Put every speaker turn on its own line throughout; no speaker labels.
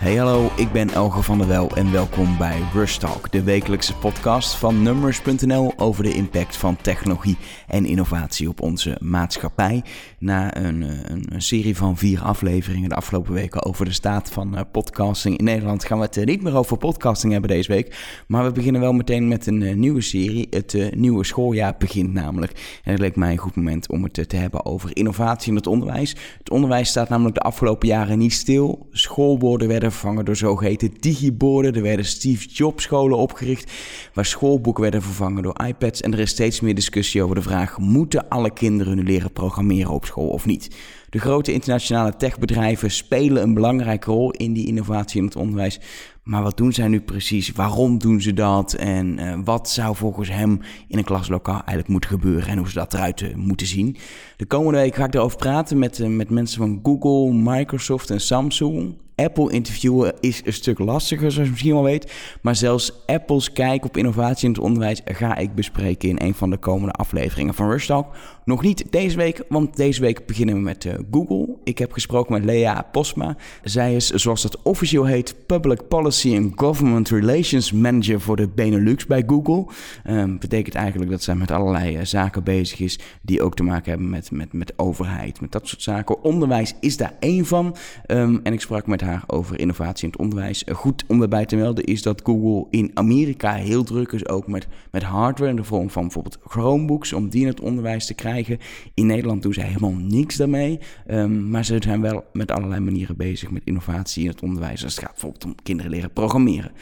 Hey hallo, ik ben Elge van der Wel en welkom bij Rush Talk, de wekelijkse podcast van Numbers.nl over de impact van technologie en innovatie op onze maatschappij. Na een, eh, een, een serie van vier afleveringen de afgelopen weken over de staat van uh, podcasting in Nederland gaan we het uh, niet meer over podcasting hebben deze week. Maar we beginnen wel meteen met een nieuwe serie. Het nieuwe schooljaar begint namelijk. En het leek mij een goed moment om het te hebben over innovatie in het onderwijs. Het onderwijs staat namelijk de afgelopen jaren niet stil. Schoolborden werden vervangen door zogeheten digiborden. Er werden Steve Jobs scholen opgericht, waar schoolboeken werden vervangen door iPads. En er is steeds meer discussie over de vraag: moeten alle kinderen nu leren programmeren op school of niet? De grote internationale techbedrijven spelen een belangrijke rol in die innovatie in het onderwijs. Maar wat doen zij nu precies? Waarom doen ze dat? En uh, wat zou volgens hem in een klaslokaal eigenlijk moeten gebeuren en hoe ze dat eruit uh, moeten zien? De komende week ga ik erover praten met, uh, met mensen van Google, Microsoft en Samsung. Apple interviewen is een stuk lastiger, zoals je misschien wel weet. Maar zelfs Apple's kijk op innovatie in het onderwijs ga ik bespreken in een van de komende afleveringen van Rush Talk. Nog niet deze week, want deze week beginnen we met uh, Google. Ik heb gesproken met Lea Posma. Zij is, zoals dat officieel heet, Public Policy and Government Relations Manager voor de Benelux bij Google. Um, betekent eigenlijk dat zij met allerlei uh, zaken bezig is die ook te maken hebben met, met, met overheid, met dat soort zaken. Onderwijs is daar één van. Um, en ik sprak met haar over innovatie in het onderwijs. Uh, goed om erbij te melden is dat Google in Amerika heel druk is, ook met, met hardware in de vorm van bijvoorbeeld Chromebooks, om die in het onderwijs te krijgen. In Nederland doen ze helemaal niks daarmee. Um, maar ze zijn wel met allerlei manieren bezig met innovatie in het onderwijs. Als het gaat bijvoorbeeld om kinderen leren programmeren.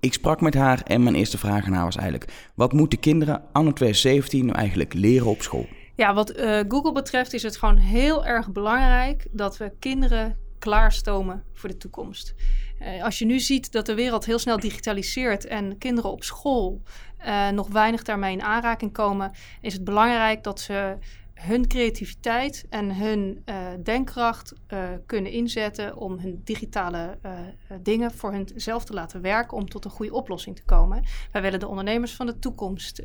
Ik sprak met haar en mijn eerste vraag aan haar was eigenlijk... wat moeten kinderen anno 2017 nou eigenlijk leren op school?
Ja, wat uh, Google betreft is het gewoon heel erg belangrijk... dat we kinderen klaarstomen voor de toekomst. Uh, als je nu ziet dat de wereld heel snel digitaliseert en kinderen op school nog weinig daarmee in aanraking komen, is het belangrijk dat ze hun creativiteit en hun uh, denkkracht uh, kunnen inzetten om hun digitale uh, dingen voor hunzelf te laten werken om tot een goede oplossing te komen. Wij willen de ondernemers van de toekomst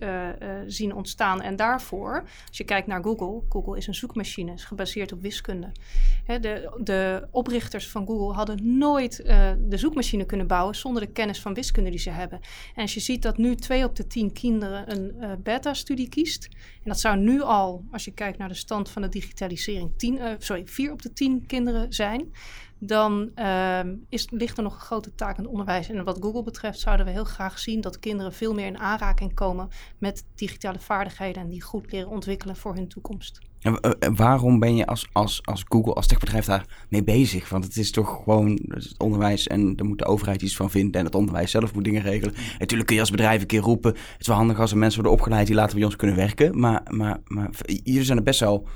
zien ontstaan en daarvoor, als je kijkt naar Google, Google is een zoekmachine, is gebaseerd op wiskunde. Hè, de, de, oprichters van Google hadden nooit de zoekmachine kunnen bouwen zonder de kennis van wiskunde die ze hebben. En als je ziet dat nu twee op de tien kinderen een beta-studie kiest, en dat zou nu al, als je kijkt naar de stand van de digitalisering, tien, uh, sorry, vier op de tien kinderen zijn, dan uh, is, ligt er nog een grote taak in het onderwijs. En wat Google betreft zouden we heel graag zien dat kinderen veel meer in aanraking komen met digitale vaardigheden en die goed leren ontwikkelen voor hun toekomst.
En waarom ben je als, als, als Google, als techbedrijf daar mee bezig? Want het is toch gewoon het onderwijs en daar moet de overheid iets van vinden en het onderwijs zelf moet dingen regelen. En natuurlijk kun je als bedrijf een keer roepen, het is wel handig als er mensen worden opgeleid die later bij ons kunnen werken. Maar, maar, maar jullie zijn er best wel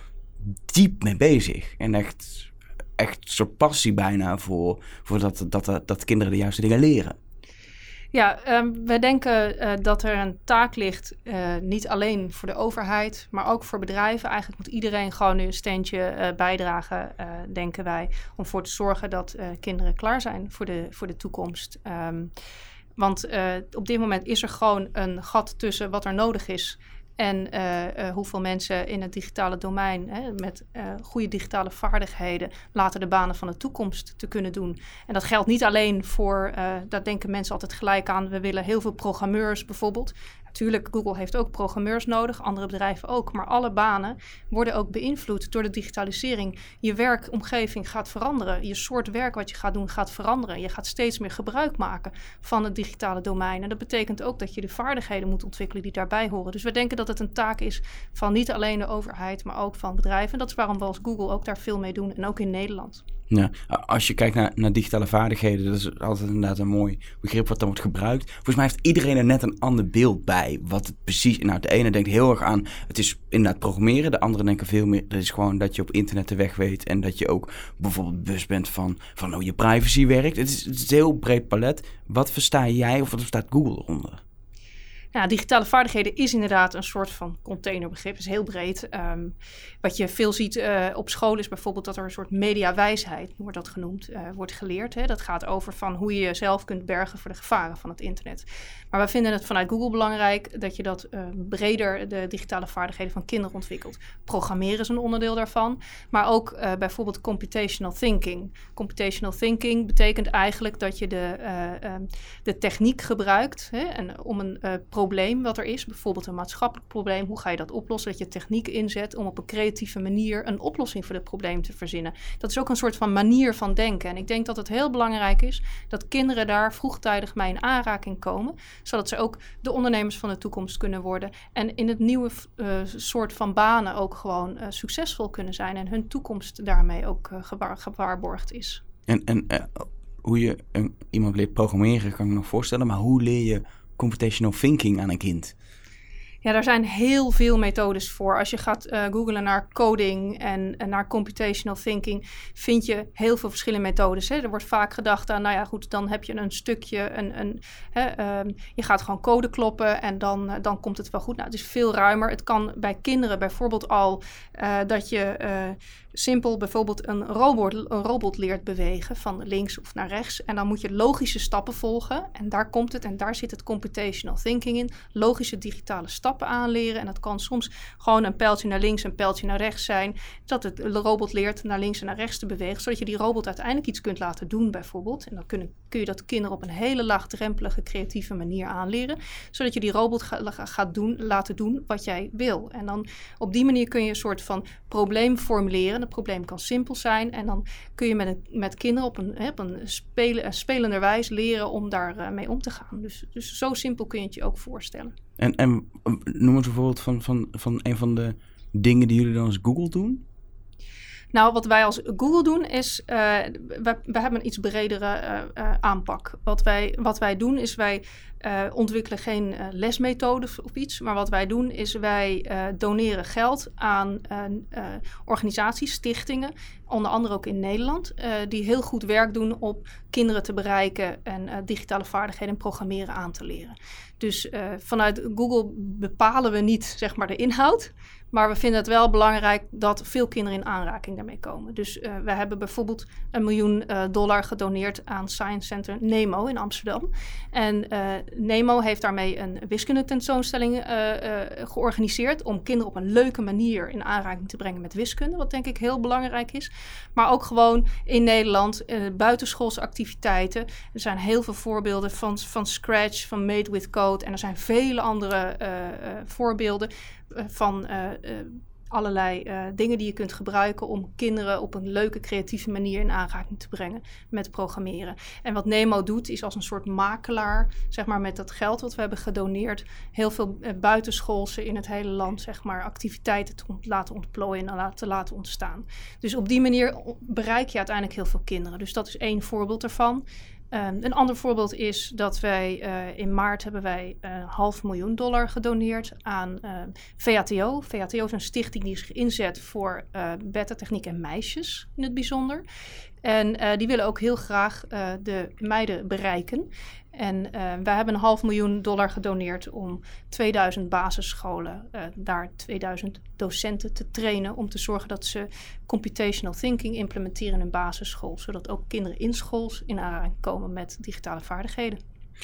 diep mee bezig en echt, echt soort passie bijna voor, voor dat, dat, dat kinderen de juiste dingen leren.
Ja, um, wij denken uh, dat er een taak ligt, uh, niet alleen voor de overheid, maar ook voor bedrijven. Eigenlijk moet iedereen gewoon nu een steentje uh, bijdragen, denken wij, om voor te zorgen dat kinderen klaar zijn voor de, voor de toekomst. Um, want op dit moment is er gewoon een gat tussen wat er nodig is en uh, uh, hoeveel mensen in het digitale domein hè, met uh, goede digitale vaardigheden later de banen van de toekomst te kunnen doen. En dat geldt niet alleen voor, daar denken mensen altijd gelijk aan, we willen heel veel programmeurs bijvoorbeeld. Natuurlijk, Google heeft ook programmeurs nodig, andere bedrijven ook. Maar alle banen worden ook beïnvloed door de digitalisering. Je werkomgeving gaat veranderen. Je soort werk wat je gaat doen gaat veranderen. Je gaat steeds meer gebruik maken van het digitale domein. En dat betekent ook dat je de vaardigheden moet ontwikkelen die daarbij horen. Dus we denken dat het een taak is van niet alleen de overheid, maar ook van bedrijven. En dat is waarom we als Google ook daar veel mee doen. En ook in Nederland.
Ja, als je kijkt naar, naar digitale vaardigheden, dat is altijd inderdaad een mooi begrip wat dan wordt gebruikt. Volgens mij heeft iedereen er net een ander beeld bij. Wat het precies. Nou, de ene denkt heel erg aan. Het is inderdaad programmeren. De andere denken veel meer. Dat is gewoon dat je op internet de weg weet. En dat je ook bijvoorbeeld bewust bent van, van hoe je privacy werkt. Het is, een heel breed palet. Wat versta jij of wat verstaat Google eronder?
Digitale vaardigheden is inderdaad een soort van containerbegrip, is heel breed. Ehm, wat je veel ziet uh, op school is bijvoorbeeld dat er een soort mediawijsheid, wordt dat genoemd, uh, wordt geleerd. Hè? Dat gaat over van hoe je jezelf kunt bergen voor de gevaren van het internet. Maar we vinden het vanuit Google belangrijk dat je dat uh, breder, de digitale vaardigheden van kinderen ontwikkelt. Programmeren is een onderdeel daarvan, maar ook bijvoorbeeld computational thinking. Computational thinking betekent eigenlijk dat je de, ehm, de techniek gebruikt hè, en om een probleem wat er is, bijvoorbeeld een maatschappelijk probleem, hoe ga je dat oplossen? Dat je techniek inzet om op een creatieve manier een oplossing voor het probleem te verzinnen. Dat is ook een soort van manier van denken. En ik denk dat het heel belangrijk is dat kinderen daar vroegtijdig mee in aanraking komen, zodat ze ook de ondernemers van de toekomst kunnen worden en in het nieuwe uh, soort van banen ook gewoon uh, succesvol kunnen zijn en hun toekomst daarmee ook gewaar, gewaarborgd is.
En, en hoe je een, iemand leert programmeren, kan ik me nog voorstellen, maar hoe leer je computational thinking aan een kind?
Ja, daar zijn heel veel methodes voor. Als je gaat uh, googlen naar coding en, naar computational thinking, vind je heel veel verschillende methodes. Hè. Er wordt vaak gedacht aan, nou ja, goed, dan heb je een stukje, een, een, hè, um, je gaat gewoon code kloppen en dan, uh, dan komt het wel goed. Nou, het is veel ruimer. Het kan bij kinderen bijvoorbeeld al uh, dat je simpel bijvoorbeeld een robot, een robot leert bewegen van links of naar rechts. En dan moet je logische stappen volgen. En daar komt het en daar zit het computational thinking in. Logische digitale stappen aanleren. En dat kan soms gewoon een pijltje naar links en een pijltje naar rechts zijn. Dat het robot leert naar links en naar rechts te bewegen. Zodat je die robot uiteindelijk iets kunt laten doen bijvoorbeeld. En dan kunnen, kun je dat kinderen op een hele laagdrempelige creatieve manier aanleren. Zodat je die robot ga, gaat doen, laten doen wat jij wil. En dan op die manier kun je een soort van probleem formuleren het probleem kan simpel zijn. En dan kun je met, een, met kinderen op een, op een, spelen, spelende wijze leren om daarmee uh, mee om te gaan. Dus, dus zo simpel kun je het je ook voorstellen.
En, en noem eens een voorbeeld van, van, van een van de dingen die jullie dan als Google doen?
Nou, wat wij als Google doen is, uh, hebben een iets bredere uh, uh, aanpak. Wat wij, wat wij doen is, wij ontwikkelen geen lesmethodes of iets. Maar wat wij doen is, wij doneren geld aan organisaties, stichtingen. Onder andere ook in Nederland. die heel goed werk doen op kinderen te bereiken en digitale vaardigheden en programmeren aan te leren. Dus vanuit Google bepalen we niet zeg maar de inhoud. Maar we vinden het wel belangrijk dat veel kinderen in aanraking daarmee komen. Dus uh, we hebben bijvoorbeeld een miljoen uh, dollar gedoneerd aan Science Center Nemo in Amsterdam. En uh, Nemo heeft daarmee een wiskundetentoonstelling georganiseerd om kinderen op een leuke manier in aanraking te brengen met wiskunde. Wat denk ik heel belangrijk is. Maar ook gewoon in Nederland buitenschoolse activiteiten. Er zijn heel veel voorbeelden van, van Scratch, van Made with Code. En er zijn vele andere voorbeelden van uh, uh, allerlei uh, dingen die je kunt gebruiken om kinderen op een leuke, creatieve manier in aanraking te brengen met programmeren. En wat Nemo doet, is als een soort makelaar, zeg maar, met dat geld wat we hebben gedoneerd, heel veel buitenschoolse in het hele land, zeg maar, activiteiten te laten ontplooien en te laten ontstaan. Dus op die manier bereik je uiteindelijk heel veel kinderen. Dus dat is één voorbeeld ervan. Um, een ander voorbeeld is dat wij uh, in maart hebben wij een uh, half miljoen dollar gedoneerd aan uh, VATO. VATO is een stichting die zich inzet voor beta-techniek en meisjes in het bijzonder. En die willen ook heel graag de meiden bereiken. En uh, wij hebben een half miljoen dollar gedoneerd om 2000 basisscholen, uh, daar 2000 docenten te trainen om te zorgen dat ze computational thinking implementeren in een basisschool, zodat ook kinderen in school in aanraking komen met digitale vaardigheden.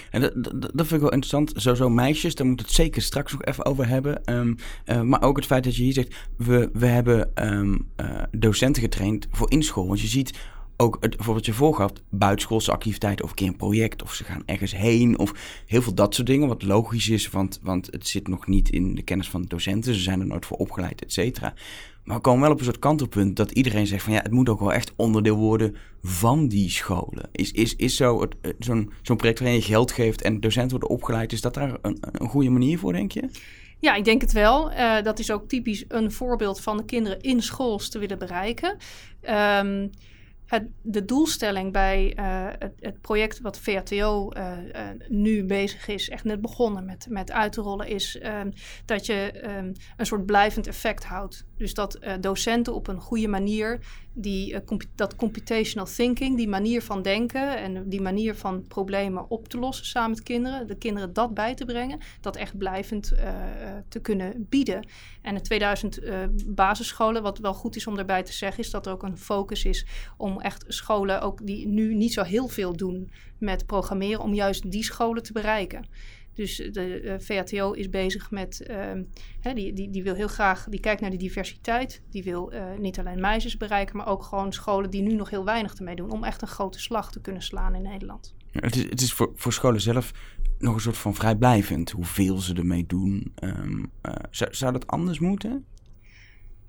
En dat, dat, vind ik wel interessant. Sowieso meisjes, daar moeten we het zeker straks nog even over hebben. Um, uh, maar ook het feit dat je hier zegt, we, we hebben um, docenten getraind voor inschool. Want je ziet ook het voorbeeld je voorgaf, buitenschoolse activiteiten of een keer een project of ze gaan ergens heen of heel veel dat soort dingen, wat logisch is, want, want het zit nog niet in de kennis van de docenten, ze zijn er nooit voor opgeleid, et cetera. Maar we komen wel op een soort kantelpunt dat iedereen zegt van ja, het moet ook wel echt onderdeel worden van die scholen. Is, is, is zo zo'n zo'n project waarin je geld geeft en docenten worden opgeleid, is dat daar een, een goede manier voor, denk je?
Ja, ik denk het wel. Uh, dat is ook typisch een voorbeeld van de kinderen in schools te willen bereiken. Um, de doelstelling bij uh, het, het, project wat VATO uh, uh, nu bezig is, echt net begonnen met, met uit te rollen, is um, dat je um, een soort blijvend effect houdt. Dus dat docenten op een goede manier die, comp dat computational thinking, die manier van denken en die manier van problemen op te lossen samen met kinderen, de kinderen dat bij te brengen, dat echt blijvend te kunnen bieden. En de 2000 basisscholen, wat wel goed is om daarbij te zeggen, is dat er ook een focus is om echt scholen, ook die nu niet zo heel veel doen met programmeren, om juist die scholen te bereiken. Dus de uh, VATO is bezig met, hè, die, die, die wil heel graag, die kijkt naar de diversiteit. Die wil uh, niet alleen meisjes bereiken, maar ook gewoon scholen die nu nog heel weinig ermee doen. Om echt een grote slag te kunnen slaan in Nederland.
Ja, het is, het is voor, voor scholen zelf nog een soort van vrijblijvend hoeveel ze ermee doen. Um, zou, zou dat anders moeten?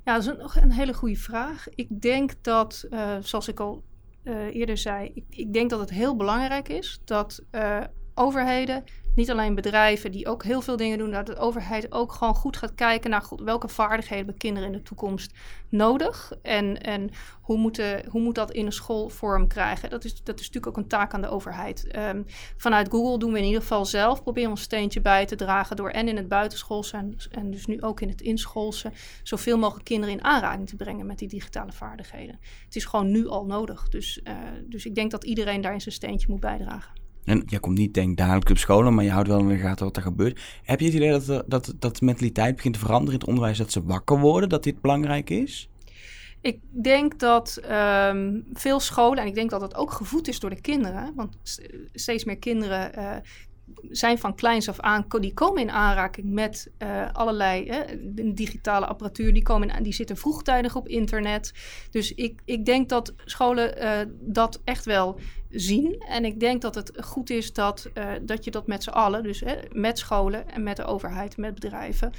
Ja, dat is nog een hele goede vraag. Ik denk dat, uh, zoals ik al uh, eerder zei, ik, ik, denk dat het heel belangrijk is dat uh, overheden niet alleen bedrijven die ook heel veel dingen doen, dat de overheid ook gewoon goed gaat kijken naar welke vaardigheden hebben kinderen in de toekomst nodig. En, en hoe, moeten, hoe moet dat in een school vorm krijgen? Dat is, dat is natuurlijk ook een taak aan de overheid. Um, vanuit Google doen we in ieder geval zelf, proberen ons steentje bij te dragen door en in het buitenschoolse en, en dus nu ook in het inschoolse, zoveel mogelijk kinderen in aanraking te brengen met die digitale vaardigheden. Het is gewoon nu al nodig. Dus, uh, dus ik denk dat iedereen daar in zijn steentje moet bijdragen.
En jij komt niet denk dagelijks op scholen, maar je houdt wel in de gaten wat er gebeurt. Heb je het idee dat, dat, dat mentaliteit begint te veranderen in het onderwijs, dat ze wakker worden, dat dit belangrijk is?
Ik denk dat um, veel scholen, en ik denk dat dat ook gevoed is door de kinderen, want steeds meer kinderen uh, zijn van kleins af aan, die komen in aanraking met uh, allerlei digitale apparatuur. Die, komen in, die zitten vroegtijdig op internet. Dus ik, ik denk dat scholen uh, dat echt wel zien. En ik denk dat het goed is dat, uh, dat je dat met z'n allen, dus met scholen en met de overheid, met bedrijven,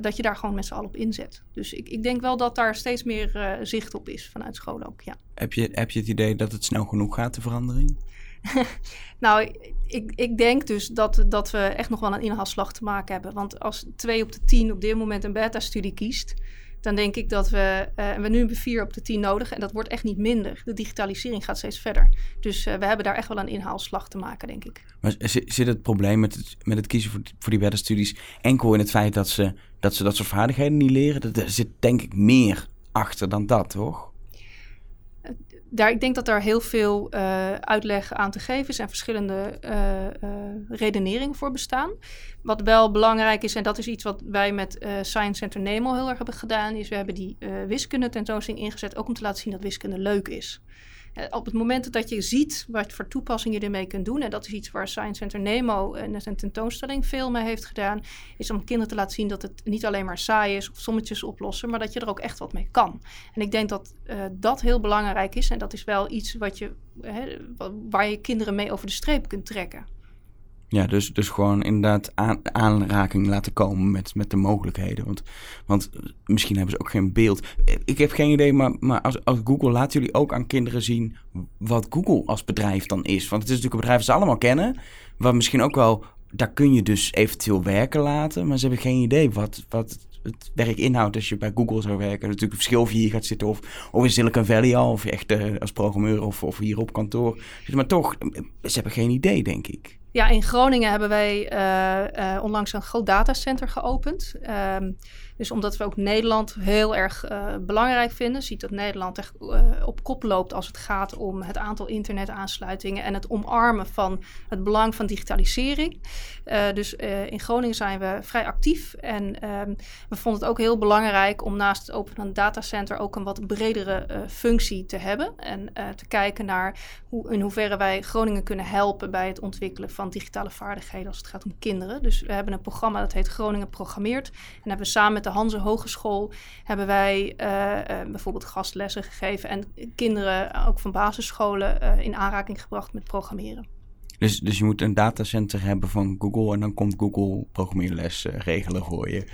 dat je daar gewoon met z'n allen op inzet. Dus ik, ik denk wel dat daar steeds meer zicht op is vanuit scholen ook, ja.
Heb je, heb je het idee dat het snel genoeg gaat, de verandering?
nou, ik, ik denk dus dat, dat we echt nog wel een inhaalslag te maken hebben. Want als twee op de tien op dit moment een beta-studie kiest, dan denk ik dat we, uh, we nu hebben vier op de tien nodig en dat wordt echt niet minder. De digitalisering gaat steeds verder. Dus uh, we hebben daar echt wel een inhaalslag te maken, denk ik.
Maar zit het probleem met het, met het kiezen voor, voor die beta-studies enkel in het feit dat ze, dat ze dat soort vaardigheden niet leren? Er zit denk ik meer achter dan dat, toch?
Daar, ik denk dat daar heel veel uh, uitleg aan te geven is en verschillende uh, uh, redeneringen voor bestaan. Wat wel belangrijk is, en dat is iets wat wij met Science Center Nemo heel erg hebben gedaan, is we hebben die wiskunde tentoonstelling ingezet ook om te laten zien dat wiskunde leuk is. Eh, op het moment dat je ziet wat voor toepassing je ermee kunt doen, en dat is iets waar Science Center Nemo en zijn tentoonstelling veel mee heeft gedaan, is om kinderen te laten zien dat het niet alleen maar saai is of sommetjes oplossen, maar dat je er ook echt wat mee kan. En ik denk dat uh, dat heel belangrijk is en dat is wel iets wat je, hè, waar je kinderen mee over de streep kunt trekken.
Ja, dus, dus gewoon inderdaad aan, aanraking laten komen met, met de mogelijkheden. Want, want misschien hebben ze ook geen beeld. Ik heb geen idee, maar, maar als, als Google laten jullie ook aan kinderen zien wat Google als bedrijf dan is. Want het is natuurlijk een bedrijf dat ze allemaal kennen. Wat misschien ook wel, daar kun je dus eventueel werken laten. Maar ze hebben geen idee wat, wat het werk inhoudt als je bij Google zou werken. Natuurlijk verschil of je hier gaat zitten of, of in Silicon Valley al. Of echt uh, als programmeur of, of hier op kantoor. Maar toch, ze hebben geen idee, denk ik.
Ja, in Groningen hebben wij uh, uh, onlangs een groot datacenter geopend. Um, dus omdat we ook Nederland heel erg uh, belangrijk vinden, ziet dat Nederland echt op kop loopt als het gaat om het aantal internetaansluitingen en het omarmen van het belang van digitalisering. dus in Groningen zijn we vrij actief en um, we vonden het ook heel belangrijk om naast het openen datacenter ook een wat bredere functie te hebben en te kijken naar hoe, in hoeverre wij Groningen kunnen helpen bij het ontwikkelen van digitale vaardigheden als het gaat om kinderen. Dus we hebben een programma dat heet Groningen Programmeert. En hebben we samen met de Hanze Hogeschool hebben wij uh, uh, bijvoorbeeld gastlessen gegeven en kinderen ook van basisscholen uh, in aanraking gebracht met programmeren.
Dus, dus je moet een datacenter hebben van Google en dan komt Google programmeerles uh, regelen voor je.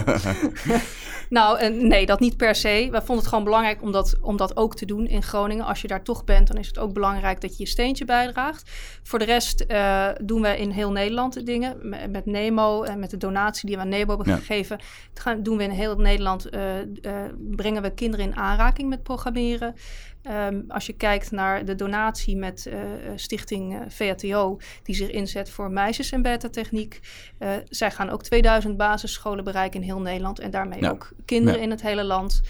nou, uh, nee, dat niet per se. We vonden het gewoon belangrijk om dat, om dat ook te doen in Groningen. Als je daar toch bent, dan is het ook belangrijk dat je je steentje bijdraagt. Voor de rest uh, doen we in heel Nederland dingen. Met, Nemo en met de donatie die we aan Nemo hebben ja. gegeven. Gaan, doen we in heel Nederland, brengen we kinderen in aanraking met programmeren. Ehm, als je kijkt naar de donatie met uh, stichting uh, VATO, die zich inzet voor meisjes en beta-techniek. zij gaan ook 2000 basisscholen bereiken in heel Nederland en daarmee ook kinderen in het hele land.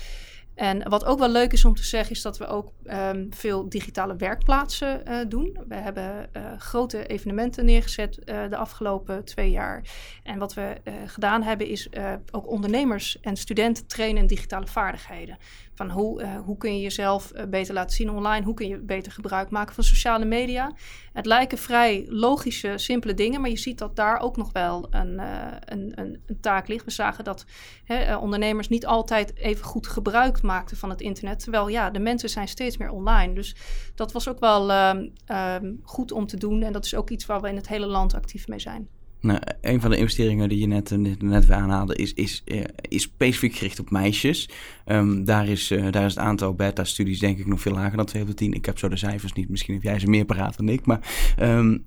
En wat ook wel leuk is om te zeggen, is dat we ook um, veel digitale werkplaatsen uh, doen. We hebben uh, grote evenementen neergezet uh, de afgelopen twee jaar. En wat we gedaan hebben, is ook ondernemers en studenten trainen in digitale vaardigheden. Van hoe, hoe kun je jezelf beter laten zien online? Hoe kun je beter gebruik maken van sociale media? Het lijken vrij logische, simpele dingen, maar je ziet dat daar ook nog wel een, een, een, een taak ligt. We zagen dat hè, ondernemers niet altijd even goed gebruik maakten van het internet. Terwijl ja, de mensen zijn steeds meer online. Dus dat was ook wel uh, uh, goed om te doen. En dat is ook iets waar we in het hele land actief mee zijn.
Nou, een van de investeringen die je net, net weer aanhaalde, is, is, uh, is specifiek gericht op meisjes. Um, daar, is, uh, daar is het aantal beta-studies denk ik nog veel lager dan 2 op 10. Ik heb zo de cijfers niet, misschien heb jij ze meer paraat dan ik. Maar um,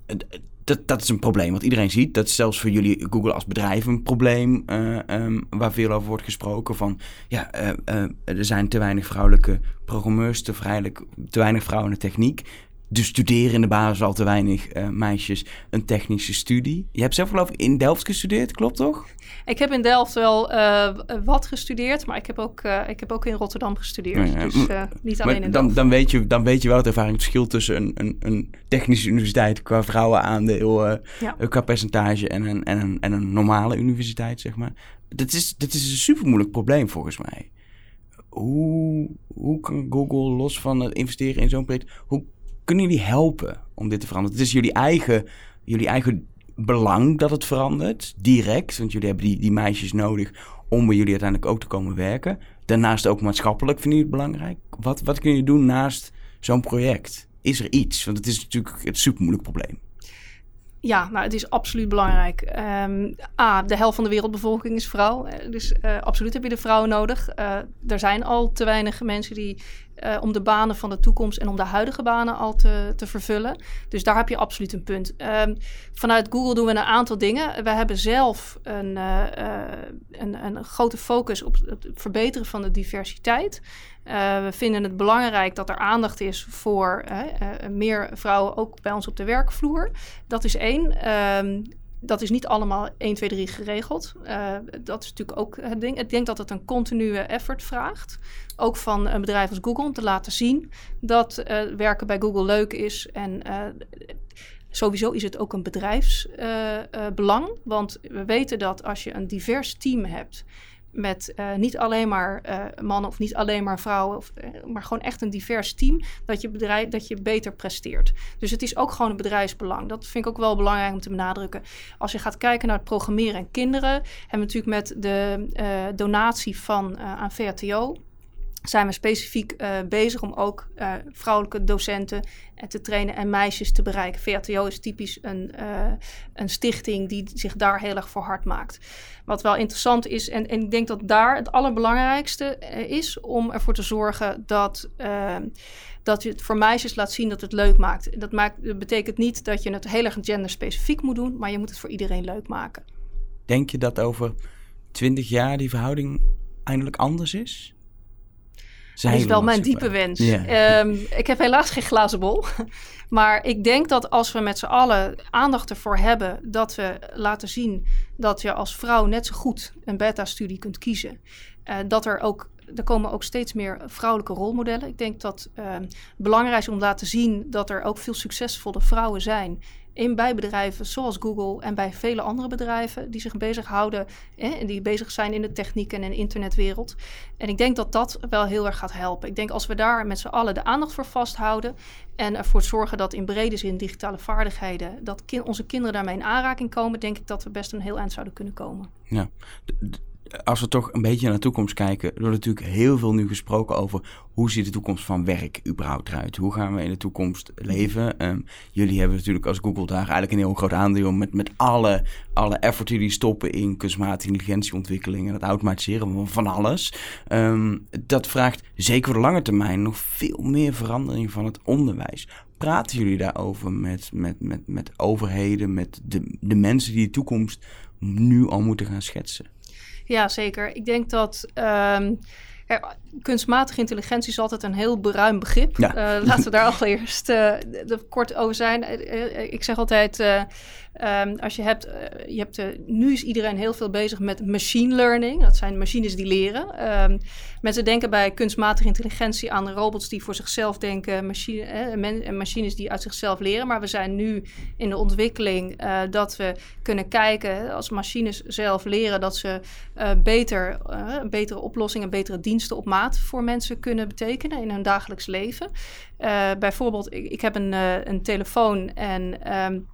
dat, dat is een probleem wat iedereen ziet. Dat is zelfs voor jullie Google als bedrijf een probleem uh, waar veel over wordt gesproken. Van ja, er zijn te weinig vrouwelijke programmeurs, te, te weinig vrouwen in de techniek dus studeren in de basis al te weinig uh, meisjes een technische studie. Je hebt zelf geloof ik in Delft gestudeerd, klopt toch?
Ik heb in Delft wel uh, wat gestudeerd, maar ik heb ook, uh, ik heb ook in Rotterdam gestudeerd. Ja, dus niet alleen in
dan,
Delft.
Dan weet, je, dan weet je wel het ervaringsverschil tussen een, een, een technische universiteit qua vrouwenaandeel, ja. qua percentage en een, en, een, en een normale universiteit, zeg maar. Dat is, dat is een super moeilijk probleem volgens mij. Hoe, hoe kan Google los van het investeren in zo'n project, hoe kunnen jullie helpen om dit te veranderen? Het is jullie eigen, jullie eigen belang dat het verandert, direct. Want jullie hebben die, die meisjes nodig om bij jullie uiteindelijk ook te komen werken. Daarnaast ook maatschappelijk vind je het belangrijk. Wat, wat kun je doen naast zo'n project? Is er iets? Want het is natuurlijk het super moeilijk probleem.
Ja, nou, het is absoluut belangrijk. Um, A, de helft van de wereldbevolking is vrouw. Eh, dus uh, absoluut heb je de vrouwen nodig. Uh, er zijn al te weinig mensen die uh, om de banen van de toekomst en om de huidige banen al te, te vervullen. Dus daar heb je absoluut een punt. Um, vanuit Google doen we een aantal dingen. We hebben zelf een, uh, een, een, grote focus op het verbeteren van de diversiteit. We vinden het belangrijk dat er aandacht is voor meer vrouwen ook bij ons op de werkvloer. Dat is één. Um, dat is niet allemaal 1, 2, 3 geregeld. Uh, dat is natuurlijk ook het ding. Ik denk dat het een continue effort vraagt. Ook van een bedrijf als Google om te laten zien dat uh, werken bij Google leuk is. En uh, sowieso is het ook een bedrijfsbelang. want we weten dat als je een divers team hebt met uh, niet alleen maar uh, mannen of niet alleen maar vrouwen, of, uh, maar gewoon echt een divers team, dat je, bedrijf, dat je beter presteert. Dus het is ook gewoon een bedrijfsbelang. Dat vind ik ook wel belangrijk om te benadrukken. Als je gaat kijken naar het programmeren en kinderen, hebben we natuurlijk met de donatie van aan VRTO zijn we specifiek uh, bezig om ook uh, vrouwelijke docenten uh, te trainen en meisjes te bereiken. VATO is typisch een, een stichting die zich daar heel erg voor hard maakt. Wat wel interessant is, en, en ik denk dat daar het allerbelangrijkste is om ervoor te zorgen dat dat je het voor meisjes laat zien dat het leuk maakt. Dat, maakt, dat betekent niet dat je het heel erg genderspecifiek moet doen, maar je moet het voor iedereen leuk maken.
Denk je dat over twintig jaar die verhouding eindelijk anders is?
Dat is wel mijn diepe wens. Yeah. Um, ik heb helaas geen glazen bol. Maar ik denk dat als we met z'n allen aandacht ervoor hebben, dat we laten zien dat je als vrouw net zo goed een beta-studie kunt kiezen. Uh, dat er ook er komen ook steeds meer vrouwelijke rolmodellen. Ik denk dat uh, belangrijk is om te laten zien dat er ook veel succesvolle vrouwen zijn in bij bedrijven zoals Google en bij vele andere bedrijven die zich bezighouden en die bezig zijn in de techniek en internetwereld. En ik denk dat dat wel heel erg gaat helpen. Ik denk als we daar met z'n allen de aandacht voor vasthouden en ervoor zorgen dat in brede zin digitale vaardigheden, dat onze kinderen daarmee in aanraking komen, denk ik dat we best een heel eind zouden kunnen komen.
Ja als we toch een beetje naar de toekomst kijken, er wordt natuurlijk heel veel nu gesproken over hoe ziet de toekomst van werk überhaupt eruit? Hoe gaan we in de toekomst leven? Um, jullie hebben natuurlijk als Google daar eigenlijk een heel groot aandeel met, met alle, alle effort die stoppen in kunstmatige intelligentieontwikkeling en het automatiseren van alles. Um, dat vraagt zeker voor de lange termijn nog veel meer verandering van het onderwijs. Praten jullie daarover met, met, met, met overheden, met de, de mensen die de toekomst nu al moeten gaan schetsen?
Ja, zeker. Ik denk dat. Um, kunstmatige intelligentie is altijd een heel beruim begrip.
Ja.
Uh, laten we daar allereerst uh, kort over zijn. ik zeg altijd, um, als je hebt, je hebt nu is iedereen heel veel bezig met machine learning. Dat zijn machines die leren. Um, mensen denken bij kunstmatige intelligentie aan robots die voor zichzelf denken, machine, machines die uit zichzelf leren. Maar we zijn nu in de ontwikkeling dat we kunnen kijken als machines zelf leren dat ze beter, betere oplossingen, betere diensten op maat voor mensen kunnen betekenen in hun dagelijks leven. Bijvoorbeeld, ik, heb een, een telefoon en um,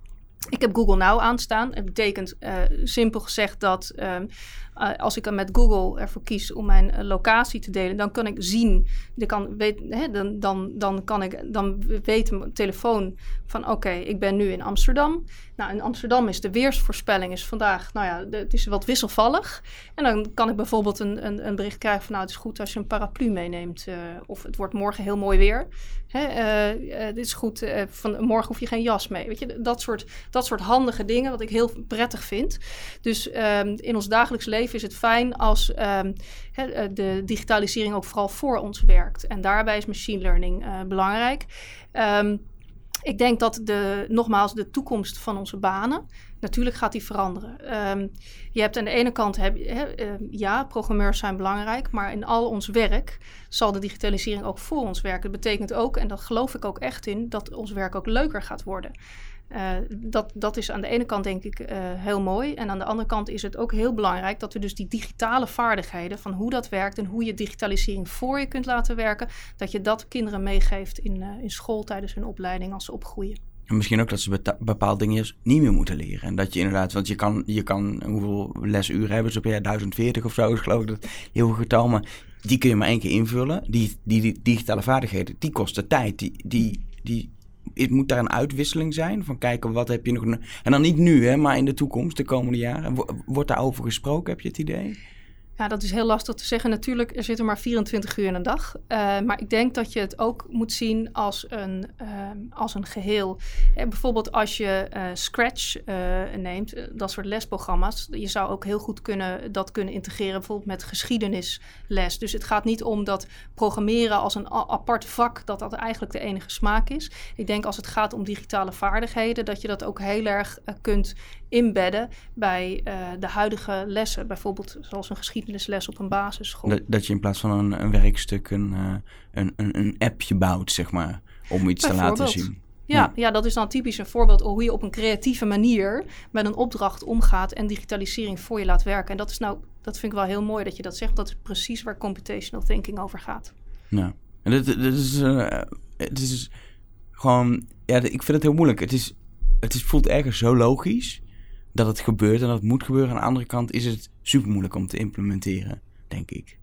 ik heb Google Now aanstaan. Het betekent uh, simpel gezegd dat um, uh, als ik met Google ervoor kies om mijn uh, locatie te delen, dan kan ik zien, dan kan, weet, hè, dan, dan, dan kan ik, dan weet mijn telefoon van oké, ik ben nu in Amsterdam. Nou, in Amsterdam is de weersvoorspelling is vandaag, nou ja, het is wat wisselvallig. En dan kan ik bijvoorbeeld een, een, een, bericht krijgen van nou, het is goed als je een paraplu meeneemt. Uh, of het wordt morgen heel mooi weer. Hè, dit is goed, van, morgen hoef je geen jas mee. Weet je, dat soort, dat soort handige dingen, wat ik heel prettig vind. Dus um, in ons dagelijks leven is het fijn als um, de digitalisering ook vooral voor ons werkt. En daarbij is machine learning uh, belangrijk. Um, ik denk dat de, nogmaals, de toekomst van onze banen, natuurlijk gaat die veranderen. Um, je hebt aan de ene kant, heb, he, ja, programmeurs zijn belangrijk, maar in al ons werk zal de digitalisering ook voor ons werken. Dat betekent ook, en dat geloof ik ook echt in, dat ons werk ook leuker gaat worden. Uh, dat, dat is aan de ene kant denk ik uh, heel mooi. En aan de andere kant is het ook heel belangrijk dat we dus die digitale vaardigheden van hoe dat werkt en hoe je digitalisering voor je kunt laten werken, dat je dat kinderen meegeeft in, uh, in school tijdens hun opleiding als ze opgroeien.
En misschien ook dat ze bepaalde dingen niet meer moeten leren. En dat je inderdaad, want je kan, je kan hoeveel lesuren hebben ze per jaar? 1040 of zo, is geloof ik dat heel veel getal. Maar die kun je maar één keer invullen. Die, die, die digitale vaardigheden, die kosten tijd. Die, die, die moet daar een uitwisseling zijn? Van kijken, wat heb je nog... En dan niet nu, hè, maar in de toekomst, de komende jaren. Wordt daarover gesproken, heb je het idee?
Ja, dat is heel lastig te zeggen. Natuurlijk, er zitten maar 24 uur in een dag. Uh, maar ik denk dat je het ook moet zien als een, uh, als een geheel. En bijvoorbeeld als je uh, Scratch neemt, dat soort lesprogramma's. Je zou ook heel goed kunnen, dat kunnen integreren bijvoorbeeld met geschiedenisles. Dus het gaat niet om dat programmeren als een apart vak, dat dat eigenlijk de enige smaak is. Ik denk als het gaat om digitale vaardigheden, dat je dat ook heel erg kunt inbedden bij de huidige lessen. Bijvoorbeeld zoals een geschiedenis les op een basisschool.
Dat, dat je in plaats van een, een werkstuk een, uh, een, een, een, appje bouwt, zeg maar, om iets te laten zien.
Ja, ja, dat is dan typisch een voorbeeld hoe je op een creatieve manier met een opdracht omgaat en digitalisering voor je laat werken. En dat is nou, dat vind ik wel heel mooi dat je dat zegt. Dat is precies waar computational thinking over gaat.
Ja, en dit, dit is, uh, het is gewoon, ja, ik vind het heel moeilijk. Het is, het is, voelt ergens zo logisch dat het gebeurt en dat het moet gebeuren. Aan de andere kant is het super moeilijk om te implementeren, denk ik.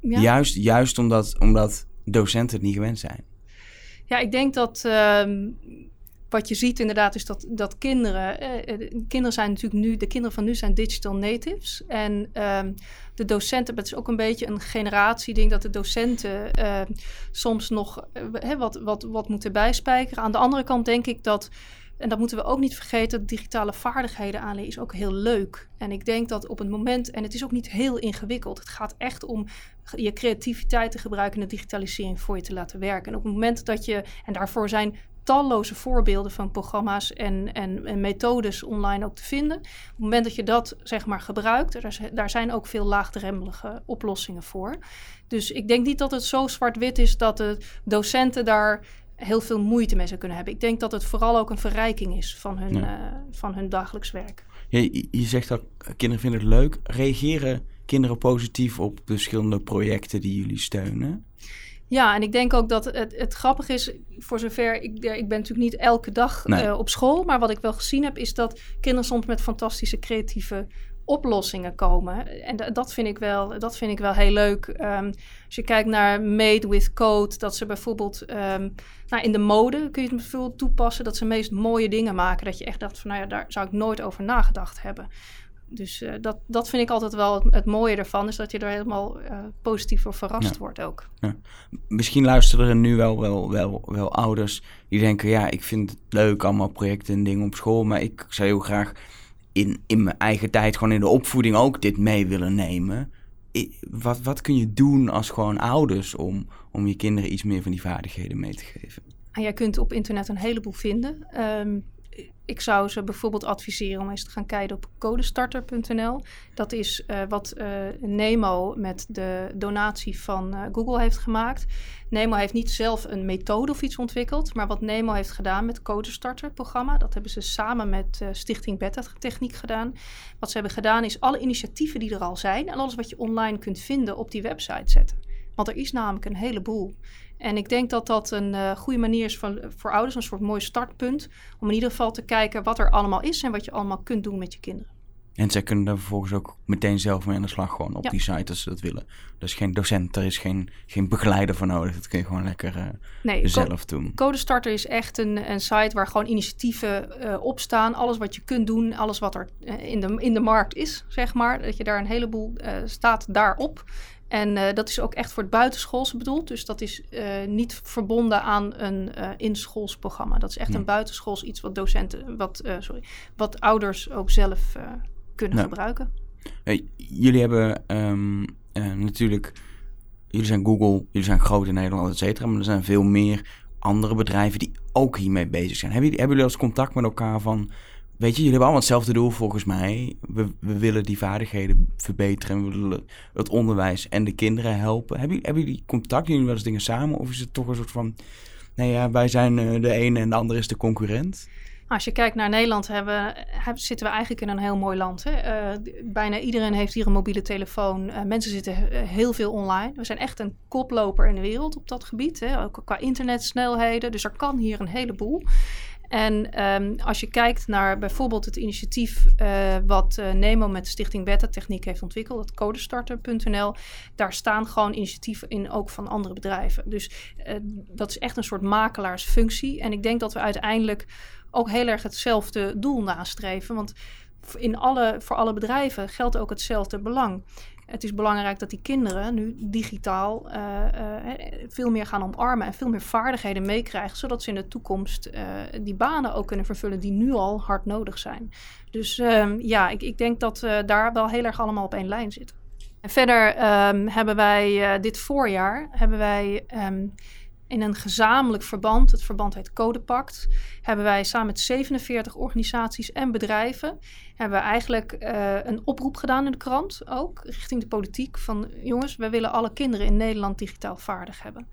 Ja. Juist, juist omdat, omdat docenten het niet gewend zijn.
Ja, ik denk dat uh, wat je ziet inderdaad is dat, dat kinderen... Eh, kinderen zijn natuurlijk nu... De kinderen van nu zijn digital natives. En uh, de docenten... Het is ook een beetje een generatieding... dat de docenten uh, soms nog uh, wat, wat, wat moeten bijspijkeren. Aan de andere kant denk ik dat en dat moeten we ook niet vergeten, digitale vaardigheden aanleren is ook heel leuk. En ik denk dat op het moment, en het is ook niet heel ingewikkeld, het gaat echt om je creativiteit te gebruiken en de digitalisering voor je te laten werken. En op het moment dat je, en daarvoor zijn talloze voorbeelden van programma's en, en, en, methodes online ook te vinden. Op het moment dat je dat zeg maar gebruikt, daar, daar zijn ook veel laagdrempelige oplossingen voor. Dus ik denk niet dat het zo zwart-wit is dat de docenten daar heel veel moeite mee zou kunnen hebben. Ik denk dat het vooral ook een verrijking is van hun, ja. uh, van hun dagelijks werk.
Je, je zegt dat kinderen vinden het leuk. Reageren kinderen positief op de verschillende projecten die jullie steunen?
Ja, en ik denk ook dat het, het grappig is, voor zover ik, ik ben natuurlijk niet elke dag nee. uh, op school, maar wat ik wel gezien heb, is dat kinderen soms met fantastische creatieve oplossingen komen. En dat vind ik wel, dat vind ik wel heel leuk. Um, als je kijkt naar Made with Code, dat ze bijvoorbeeld um, nou, in de mode kun je het bijvoorbeeld toepassen, dat ze meest mooie dingen maken. Dat je echt dacht van, nou ja, daar zou ik nooit over nagedacht hebben. Dus uh, dat, dat vind ik altijd wel het, het, mooie ervan, is dat je er helemaal uh, positief voor verrast ja. wordt ook.
Ja. Misschien luisteren er nu wel, wel, wel, wel ouders die denken, ja, ik vind het leuk, allemaal projecten en dingen op school, maar ik zou heel graag in, in mijn eigen tijd, gewoon in de opvoeding ook dit mee willen nemen. wat, wat kun je doen als gewoon ouders om, om je kinderen iets meer van die vaardigheden mee te geven?
En jij kunt op internet een heleboel vinden. Um, ik zou ze bijvoorbeeld adviseren om eens te gaan kijken op codestarter.nl. Dat is uh, wat uh, Nemo met de donatie van uh, Google heeft gemaakt. Nemo heeft niet zelf een methode of iets ontwikkeld, maar wat Nemo heeft gedaan met Codestarter programma, dat hebben ze samen met Stichting Beta Techniek gedaan. Wat ze hebben gedaan is alle initiatieven die er al zijn en alles wat je online kunt vinden op die website zetten. Want er is namelijk een heleboel. En ik denk dat dat een uh, goede manier is voor, voor ouders, een soort mooi startpunt. Om in ieder geval te kijken wat er allemaal is en wat je allemaal kunt doen met je kinderen.
En zij kunnen daar vervolgens ook meteen zelf mee aan de slag, gewoon op die site als ze dat willen. Dus geen docent, er is geen, geen begeleider voor nodig. Dat kun je gewoon lekker uh, nee, zelf doen.
Codestarter is echt een, een site waar gewoon initiatieven uh, op staan. Alles wat je kunt doen, alles wat er in, de, in de markt is, zeg maar. Dat je daar een heleboel staat daarop. En uh, dat is ook echt voor het buitenschoolse bedoeld. Dus dat is uh, niet verbonden aan een uh, inschools programma. Dat is echt een buitenschools iets wat docenten, wat, sorry, wat ouders ook zelf kunnen gebruiken.
jullie hebben um, natuurlijk, jullie zijn Google, jullie zijn groot in Nederland, et cetera. Maar er zijn veel meer andere bedrijven die ook hiermee bezig zijn. Hebben jullie, hebben jullie als contact met elkaar van Weet je, jullie hebben allemaal hetzelfde doel volgens mij. We, we willen die vaardigheden verbeteren. We willen het onderwijs en de kinderen helpen. Hebben, hebben jullie contact? Jullie wel eens dingen samen? Of is het toch een soort van... Nee, ja, wij zijn eh, de ene en de andere is de concurrent?
Als je kijkt naar Nederland, hebben, zitten we eigenlijk in een heel mooi land. Hè? Uh, bijna iedereen heeft hier een mobiele telefoon. Uh, mensen zitten heel veel online. We zijn echt een koploper in de wereld op dat gebied. Hè? Ook qua internetsnelheden. Dus er kan hier een heleboel. En um, als je kijkt naar bijvoorbeeld het initiatief uh, wat uh, Nemo met Stichting Beta Techniek heeft ontwikkeld, dat codestarter.nl, daar staan gewoon initiatieven in ook van andere bedrijven. Dus uh, dat is echt een soort makelaarsfunctie. En ik denk dat we uiteindelijk ook heel erg hetzelfde doel nastreven. Want in alle, voor alle bedrijven geldt ook hetzelfde belang. Het is belangrijk dat die kinderen nu digitaal uh, veel meer gaan omarmen en veel meer vaardigheden meekrijgen, zodat ze in de toekomst uh, die banen ook kunnen vervullen die nu al hard nodig zijn. Dus um, ja, ik, ik, denk dat we daar wel heel erg allemaal op één lijn zitten. En verder um, hebben wij dit voorjaar hebben wij um, in een gezamenlijk verband, het verband heet Codepact, hebben wij samen met 47 organisaties en bedrijven, hebben we eigenlijk uh, een oproep gedaan in de krant ook, richting de politiek, van jongens, wij willen alle kinderen in Nederland digitaal vaardig hebben.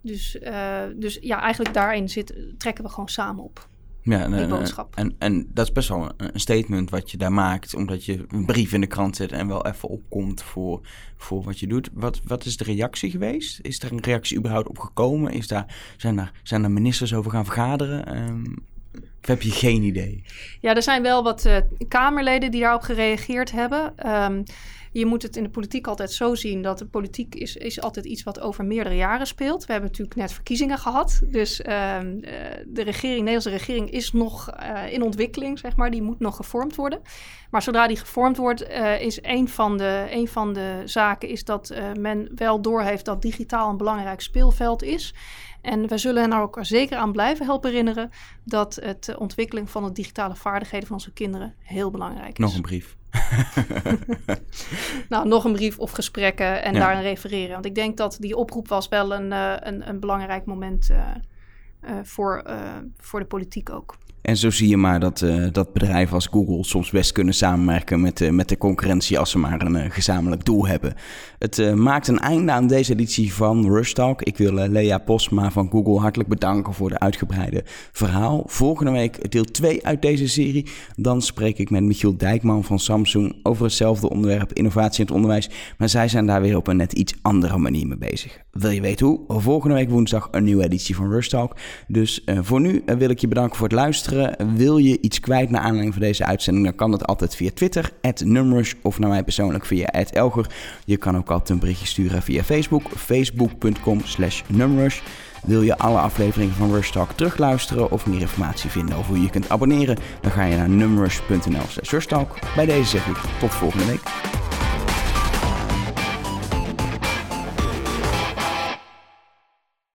Dus, uh, dus ja, eigenlijk daarin zit, trekken we gewoon samen op. Ja, en,
eh, En, en dat is best wel een, statement wat je daar maakt, omdat je een brief in de krant zet en wel even opkomt voor, voor wat je doet. Wat, wat is de reactie geweest? Is er een reactie überhaupt op gekomen? Is daar, zijn, er, zijn er ministers over gaan vergaderen? Um, of heb je geen idee?
Ja, er zijn wel wat uh, Kamerleden die daarop gereageerd hebben. Um, je moet het in de politiek altijd zo zien dat de politiek is, is altijd iets wat over meerdere jaren speelt. We hebben natuurlijk net verkiezingen gehad. Dus uh, de regering, Nederlandse regering is nog uh, in ontwikkeling, zeg maar. Die moet nog gevormd worden. Maar zodra die gevormd wordt, uh, is een van, de, een van de zaken is dat men wel doorheeft dat digitaal een belangrijk speelveld is. En we zullen hen er ook zeker aan blijven helpen herinneren dat het ontwikkeling van de digitale vaardigheden van onze kinderen heel belangrijk is.
Nog een brief.
nou, nog een brief of gesprekken en ja. daarin refereren. Want ik denk dat die oproep was wel een, uh, een, een belangrijk moment uh, uh, voor, voor de politiek ook.
En zo zie je maar dat, uh, dat bedrijven als Google soms best kunnen samenwerken met, uh, met de concurrentie als ze maar een uh, gezamenlijk doel hebben. Het maakt een einde aan deze editie van Rush Talk. Ik wil Lea Posma van Google hartelijk bedanken voor de uitgebreide verhaal. Volgende week deel 2 uit deze serie. Dan spreek ik met Michiel Dijkman van Samsung over hetzelfde onderwerp, innovatie in het onderwijs. Maar zij zijn daar weer op een net iets andere manier mee bezig. Wil je weten hoe? Volgende week woensdag een nieuwe editie van Rush Talk. Dus voor nu wil ik je bedanken voor het luisteren. Wil je iets kwijt naar aanleiding van deze uitzending, dan kan dat altijd via Twitter, @numrush of naar mij persoonlijk via @elger. Je kan ook altijd een berichtje sturen via Facebook, facebook.com/numrush. Wil je alle afleveringen van Rush Talk terugluisteren of meer informatie vinden over hoe je kunt abonneren, dan ga je naar numrush.nl/slash Bij deze zeg ik tot volgende week.